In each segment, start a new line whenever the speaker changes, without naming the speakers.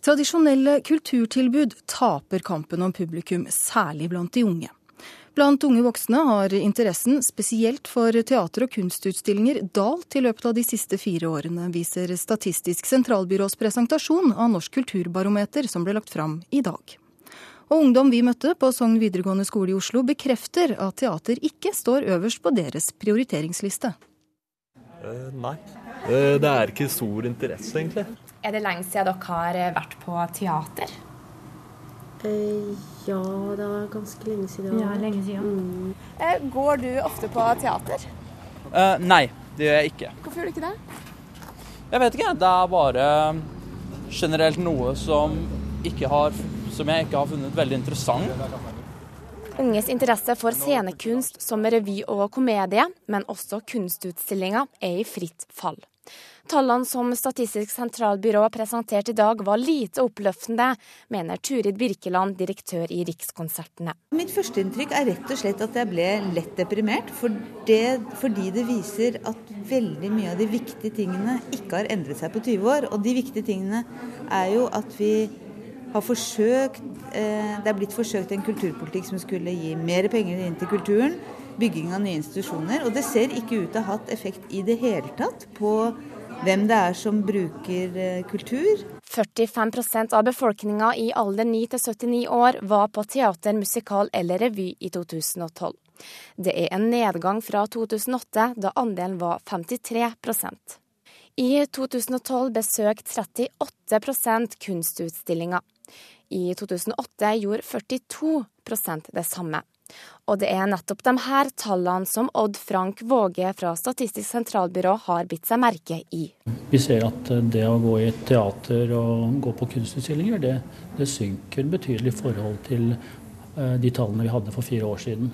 Tradisjonelle kulturtilbud taper kampen om publikum, særlig blant de unge. Blant unge voksne har interessen, spesielt for teater- og kunstutstillinger, dalt i løpet av de siste fire årene, viser Statistisk sentralbyrås presentasjon av Norsk kulturbarometer som ble lagt fram i dag. Og ungdom vi møtte på Sogn videregående skole i Oslo, bekrefter at teater ikke står øverst på deres prioriteringsliste.
Uh, nei. Uh, det er ikke stor interesse, egentlig.
Er det lenge siden dere har eh, vært på teater?
Eh, ja, det er ganske lenge siden.
Ja, lenge siden.
Mm. Går du ofte på teater?
nei, det gjør jeg ikke.
Hvorfor gjør du ikke det?
Jeg vet ikke. Det er bare generelt noe som, har, som jeg ikke har funnet veldig interessant.
Unges interesse for scenekunst som revy og komedie, men også kunstutstillinger, er i fritt fall. Tallene som Statistisk sentralbyrå presenterte i dag var lite oppløftende, mener Turid Birkeland, direktør i Rikskonsertene.
Mitt førsteinntrykk er rett og slett at jeg ble lett deprimert. For det, fordi det viser at veldig mye av de viktige tingene ikke har endret seg på 20 år. Og de viktige tingene er jo at vi har forsøkt eh, Det er blitt forsøkt en kulturpolitikk som skulle gi mer penger inn til kulturen. Bygging av nye institusjoner. Og det ser ikke ut til å ha hatt effekt i det hele tatt på hvem det er som bruker eh, kultur.
45% av befolkninga i alder 9 til 79 år var på teater, musikal eller revy i 2012. Det er en nedgang fra 2008, da andelen var 53% I 2012 besøkte 38% kunstutstillinger. I 2008 gjorde 42% det samme. Og det er nettopp de her tallene som Odd Frank Våge fra Statistisk sentralbyrå har bitt seg merke i.
Vi ser at det å gå i teater og gå på kunstutstillinger, det, det synker betydelig i forhold til eh, de tallene vi hadde for fire år siden.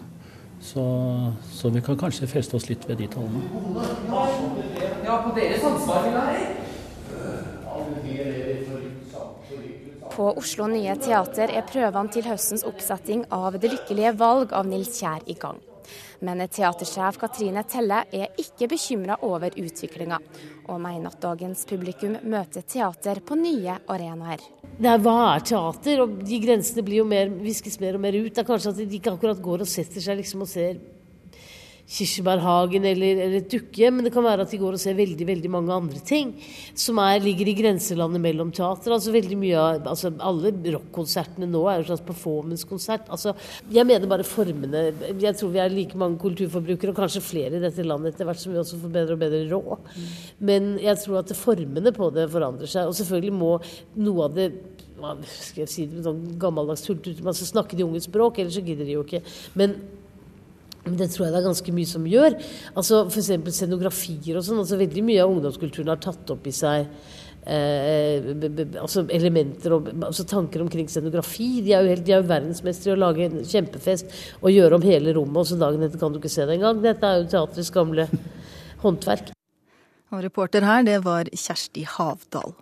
Så, så vi kan kanskje feste oss litt ved de tallene.
Ja, på deres ansvar vil jeg
På Oslo Nye Teater er prøvene til høstens oppsetting av Det lykkelige valg av Nils Kjær i gang. Men teatersjef Katrine Telle er ikke bekymra over utviklinga, og mener at dagens publikum møter teater på nye arenaer.
Nei, hva er teater? Og de grensene blir jo mer, viskes mer og mer ut. Det er kanskje at de ikke akkurat går og setter seg liksom og ser Kirsebærhagen eller, eller et dukkehjem, men det kan være at de går og ser veldig veldig mange andre ting som er, ligger i grenselandet mellom teater. altså veldig mye av, altså Alle rockkonsertene nå er jo slags performancekonsert. Altså, jeg mener bare formene. Jeg tror vi er like mange kulturforbrukere, og kanskje flere i dette landet etter hvert som vi også får bedre og bedre råd. Men jeg tror at formene på det forandrer seg. Og selvfølgelig må noe av det skal jeg si, det sånn gammeldags tull, man skal snakke de unges språk, ellers så gidder de jo ikke. Men det tror jeg det er ganske mye som gjør. Altså F.eks. scenografier og sånn. altså Veldig mye av ungdomskulturen har tatt opp i seg eh, altså elementer og altså tanker omkring scenografi. De er jo, helt, jo verdensmestere i å lage en kjempefest og gjøre om hele rommet, og så dagen etter kan du ikke se det engang. Dette er jo teatrets gamle håndverk.
Og reporter her, det var Kjersti Havdal.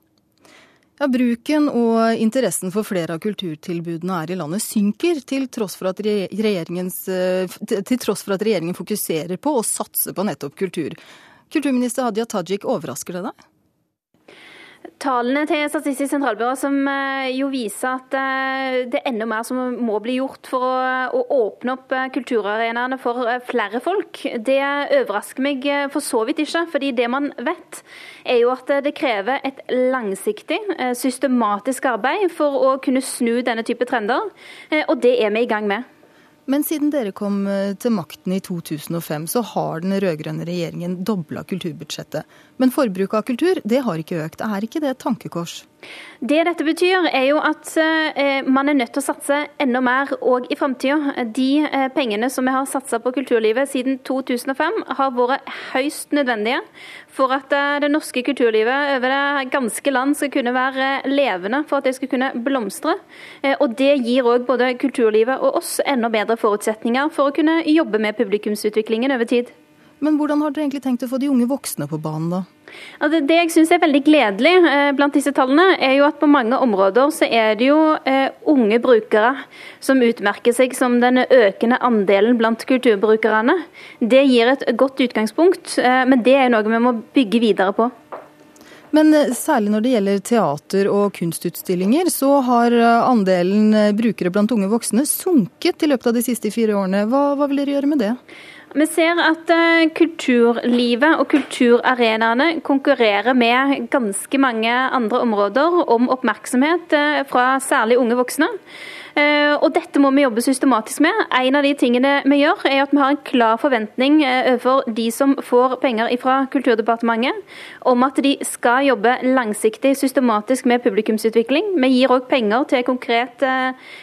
Ja, Bruken og interessen for flere av kulturtilbudene her i landet synker, til tross, eh, til tross for at regjeringen fokuserer på å satse på nettopp kultur. Kulturminister Hadia Tajik, overrasker det deg?
Tallene til Statistisk sentralbyrå som eh, jo viser at eh, det er enda mer som må bli gjort for å, å åpne opp eh, kulturarenaene for flere folk, det overrasker meg for så vidt ikke. fordi det man vet, er jo at det krever et langsiktig, systematisk arbeid for å kunne snu denne type trender, og det er vi i gang med.
Men siden dere kom eh, til makten i 2005, så har den rød-grønne regjeringen dobla kulturbudsjettet. Men forbruket av kultur, det har ikke økt. Er ikke det et tankekors?
Det dette betyr, er jo at eh, man er nødt til å satse enda mer òg i framtida. De eh, pengene som vi har satsa på kulturlivet siden 2005, har vært høyst nødvendige for at det norske kulturlivet over det ganske land skal kunne være levende, for at det skal kunne blomstre. Og det gir òg både kulturlivet og oss enda bedre forutsetninger for å kunne jobbe med publikumsutviklingen over tid.
Men hvordan har dere egentlig tenkt å få de unge voksne på banen, da?
Altså det jeg syns er veldig gledelig eh, blant disse tallene, er jo at på mange områder så er det jo eh, unge brukere som utmerker seg som den økende andelen blant kulturbrukerne. Det gir et godt utgangspunkt, eh, men det er noe vi må bygge videre på.
Men særlig når det gjelder teater og kunstutstillinger, så har andelen brukere blant unge voksne sunket i løpet av de siste fire årene. Hva, hva vil dere gjøre med det?
Vi ser at kulturlivet og kulturarenaene konkurrerer med ganske mange andre områder om oppmerksomhet fra særlig unge voksne. Eh, og dette må vi jobbe systematisk med. En av de tingene vi gjør, er at vi har en klar forventning eh, overfor de som får penger fra Kulturdepartementet, om at de skal jobbe langsiktig, systematisk med publikumsutvikling. Vi gir òg penger til konkrete,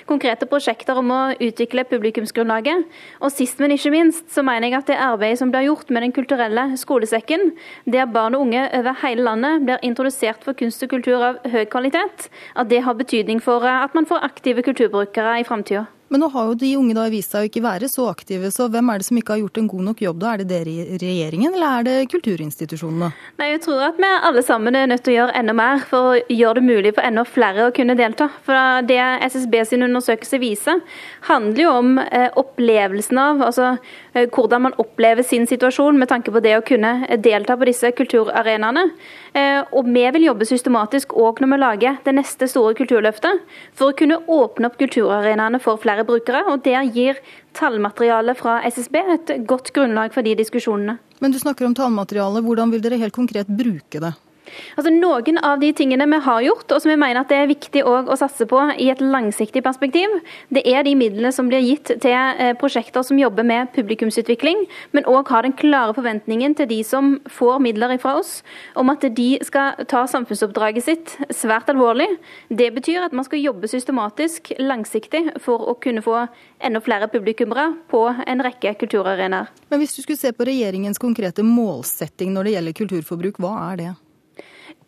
konkrete prosjekter om å utvikle publikumsgrunnlaget. Og sist, men ikke minst, så mener jeg at det arbeidet som blir gjort med Den kulturelle skolesekken, der barn og unge over hele landet blir introdusert for kunst og kultur av høy kvalitet, at det har betydning for eh, at man får aktive kulturbrukere forbrukere i framtida.
Men nå har jo de unge da vist seg å ikke være så aktive, så hvem er det som ikke har gjort en god nok jobb da? Er det dere i regjeringen, eller er det kulturinstitusjonene?
Nei, Jeg tror at vi alle sammen er nødt til å gjøre enda mer for å gjøre det mulig for enda flere å kunne delta. For det SSB sin undersøkelse viser, handler jo om eh, opplevelsen av altså eh, hvordan man opplever sin situasjon med tanke på det å kunne delta på disse kulturarenaene. Eh, og vi vil jobbe systematisk òg når vi lager det neste store kulturløftet, for å kunne åpne opp kulturarenaene for flere flere brukere. og Der gir tallmaterialet fra SSB et godt grunnlag for de diskusjonene.
Men du snakker om tallmateriale. Hvordan vil dere helt konkret bruke det?
Altså Noen av de tingene vi har gjort, og som vi mener at det er viktig å satse på i et langsiktig perspektiv, det er de midlene som blir gitt til eh, prosjekter som jobber med publikumsutvikling, men òg har den klare forventningen til de som får midler fra oss, om at de skal ta samfunnsoppdraget sitt svært alvorlig. Det betyr at man skal jobbe systematisk, langsiktig, for å kunne få enda flere publikummere på en rekke kulturarenaer.
Men hvis du skulle se på regjeringens konkrete målsetting når det gjelder kulturforbruk, hva er det?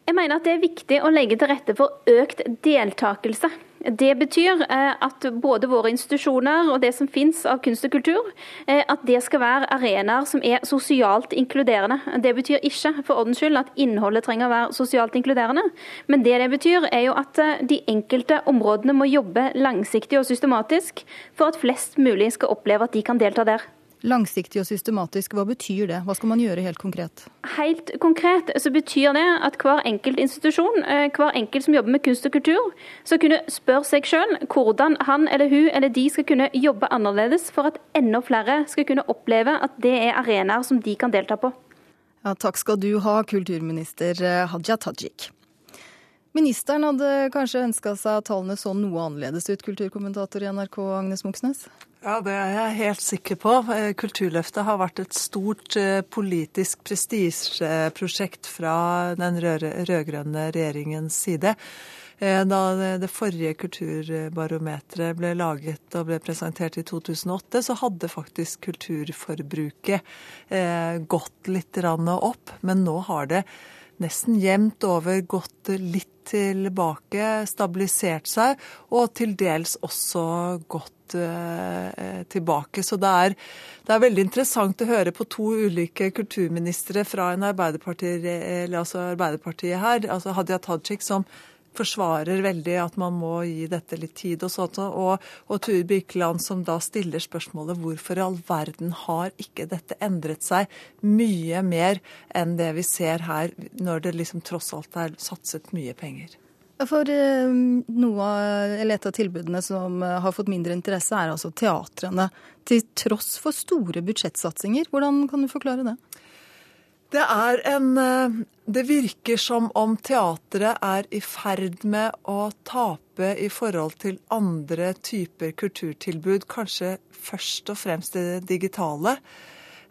Jeg mener at det er viktig å legge til rette for økt deltakelse. Det betyr eh, at både våre institusjoner og det som finnes av kunst og kultur, eh, at det skal være arenaer som er sosialt inkluderende. Det betyr ikke for ordens skyld at innholdet trenger å være sosialt inkluderende, men det det betyr er jo at eh, de enkelte områdene må jobbe langsiktig og systematisk for at flest mulig skal oppleve at de kan delta der.
Langsiktig og systematisk, hva betyr det? Hva skal man gjøre helt konkret?
Helt konkret så betyr det at hver enkelt institusjon, eh, hver enkelt som jobber med kunst og kultur, skal kunne spørre seg sjøl hvordan han eller hun eller de skal kunne jobbe annerledes for at enda flere skal kunne oppleve at det er arenaer som de kan delta på.
Ja, takk skal du ha, kulturminister eh, Hadia Tajik. Ministeren hadde kanskje ønska seg at tallene så noe annerledes ut, kulturkommentator i NRK Agnes Moxnes?
Ja, det er jeg helt sikker på. Eh, Kulturløftet har vært et stort eh, politisk prestisjeprosjekt fra den rød-grønne regjeringens side. Eh, da det forrige kulturbarometeret ble laget og ble presentert i 2008, så hadde faktisk kulturforbruket gått litt opp. Men nå har det nesten jevnt over gått litt tilbake, stabilisert seg, og til dels også gått eh, tilbake. Så det er, det er, veldig interessant å høre på to ulike kulturministre fra en Arbeiderparti, altså Arbeiderpartiet her, altså Hadia Tajik, som forsvarer veldig at man må gi dette litt tid og sånt. Og, og Turi Birkeland som da stiller spørsmålet hvorfor i all verden har ikke dette endret seg mye mer enn det vi ser her, når det liksom tross alt er satset mye penger.
For noe noe, eller Et av tilbudene som eh, har fått mindre interesse, er altså teatrene. Til tross for store budsjettsatsinger. Hvordan kan du forklare det?
Det er en eh, Det virker som om teatret er i ferd med å tape i forhold til andre typer kulturtilbud, kanskje først og fremst det digitale.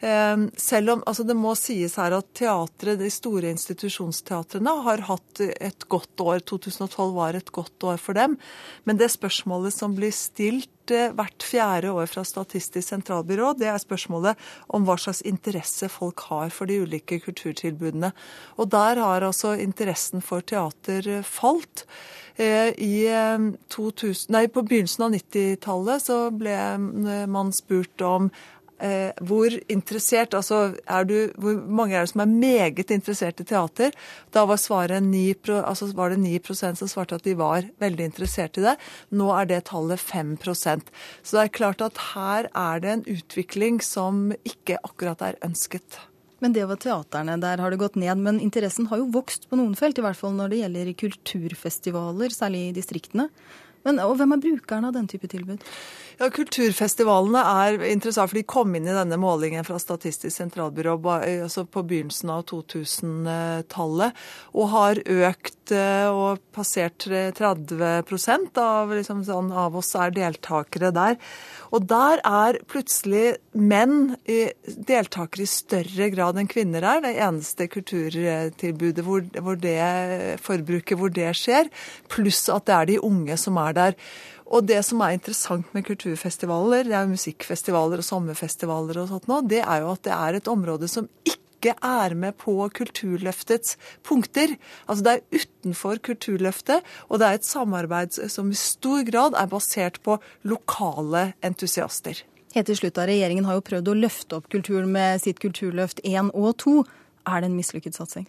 Eh, selv om altså det må sies her at teatret, de store institusjonsteatrene har hatt et godt år. 2012 var et godt år for dem. Men det spørsmålet som blir stilt hvert fjerde år fra Statistisk sentralbyrå, det er spørsmålet om hva slags interesse folk har for de ulike kulturtilbudene. Og der har altså interessen for teater falt. Eh, I 2000, eh, nei, på begynnelsen av 90-tallet så ble man spurt om Eh, hvor interessert, altså er du, Hvor mange er det som er meget interessert i teater? Da var, svaret 9, altså var det 9% som svarte at de var veldig interessert i det. Nå er det tallet 5% Så det er klart at her er det en utvikling som ikke akkurat er ønsket.
Men det var teaterne, der har det gått ned. Men interessen har jo vokst på noen felt, i hvert fall når det gjelder kulturfestivaler, særlig i distriktene. Men, og hvem er brukerne av den type tilbud?
Ja, Kulturfestivalene er interessant, for de kom inn i denne målingen fra Statistisk sentralbyrå altså på begynnelsen av 2000-tallet, og har økt og passert 30% av, liksom sånn, av oss er deltakere der. Og der er plutselig menn deltakere i større grad enn kvinner er. Det eneste kulturtilbudet hvor, hvor det forbruket hvor det skjer. Pluss at det er de unge som er der. Og det som er interessant med kulturfestivaler, det er musikkfestivaler og sommerfestivaler og sånt nå, det er jo at det er et område som ikke er med på Kulturløftets punkter. Altså det er utenfor Kulturløftet, og det er et samarbeid som i stor grad er basert på lokale entusiaster.
Helt til slutt. Regjeringen har jo prøvd å løfte opp kulturen med sitt Kulturløft 1 og 2. Er det en mislykket satsing?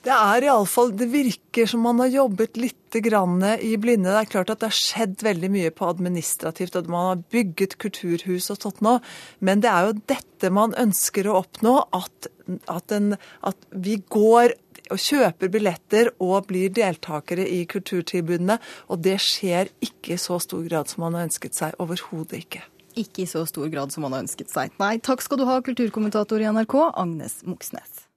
Det er iallfall Det virker som man har jobbet litt i blinde. Det er klart at det har skjedd veldig mye på administrativt, og man har bygget kulturhus og sånt nå. Men det er jo dette man ønsker å oppnå. At, at, en, at vi går og kjøper billetter og blir deltakere i kulturtilbudene. Og det skjer ikke i så stor grad som man har ønsket seg. Overhodet ikke.
Ikke i så stor grad som man har ønsket seg. Nei, takk skal du ha, kulturkommentator i NRK, Agnes Moxnes.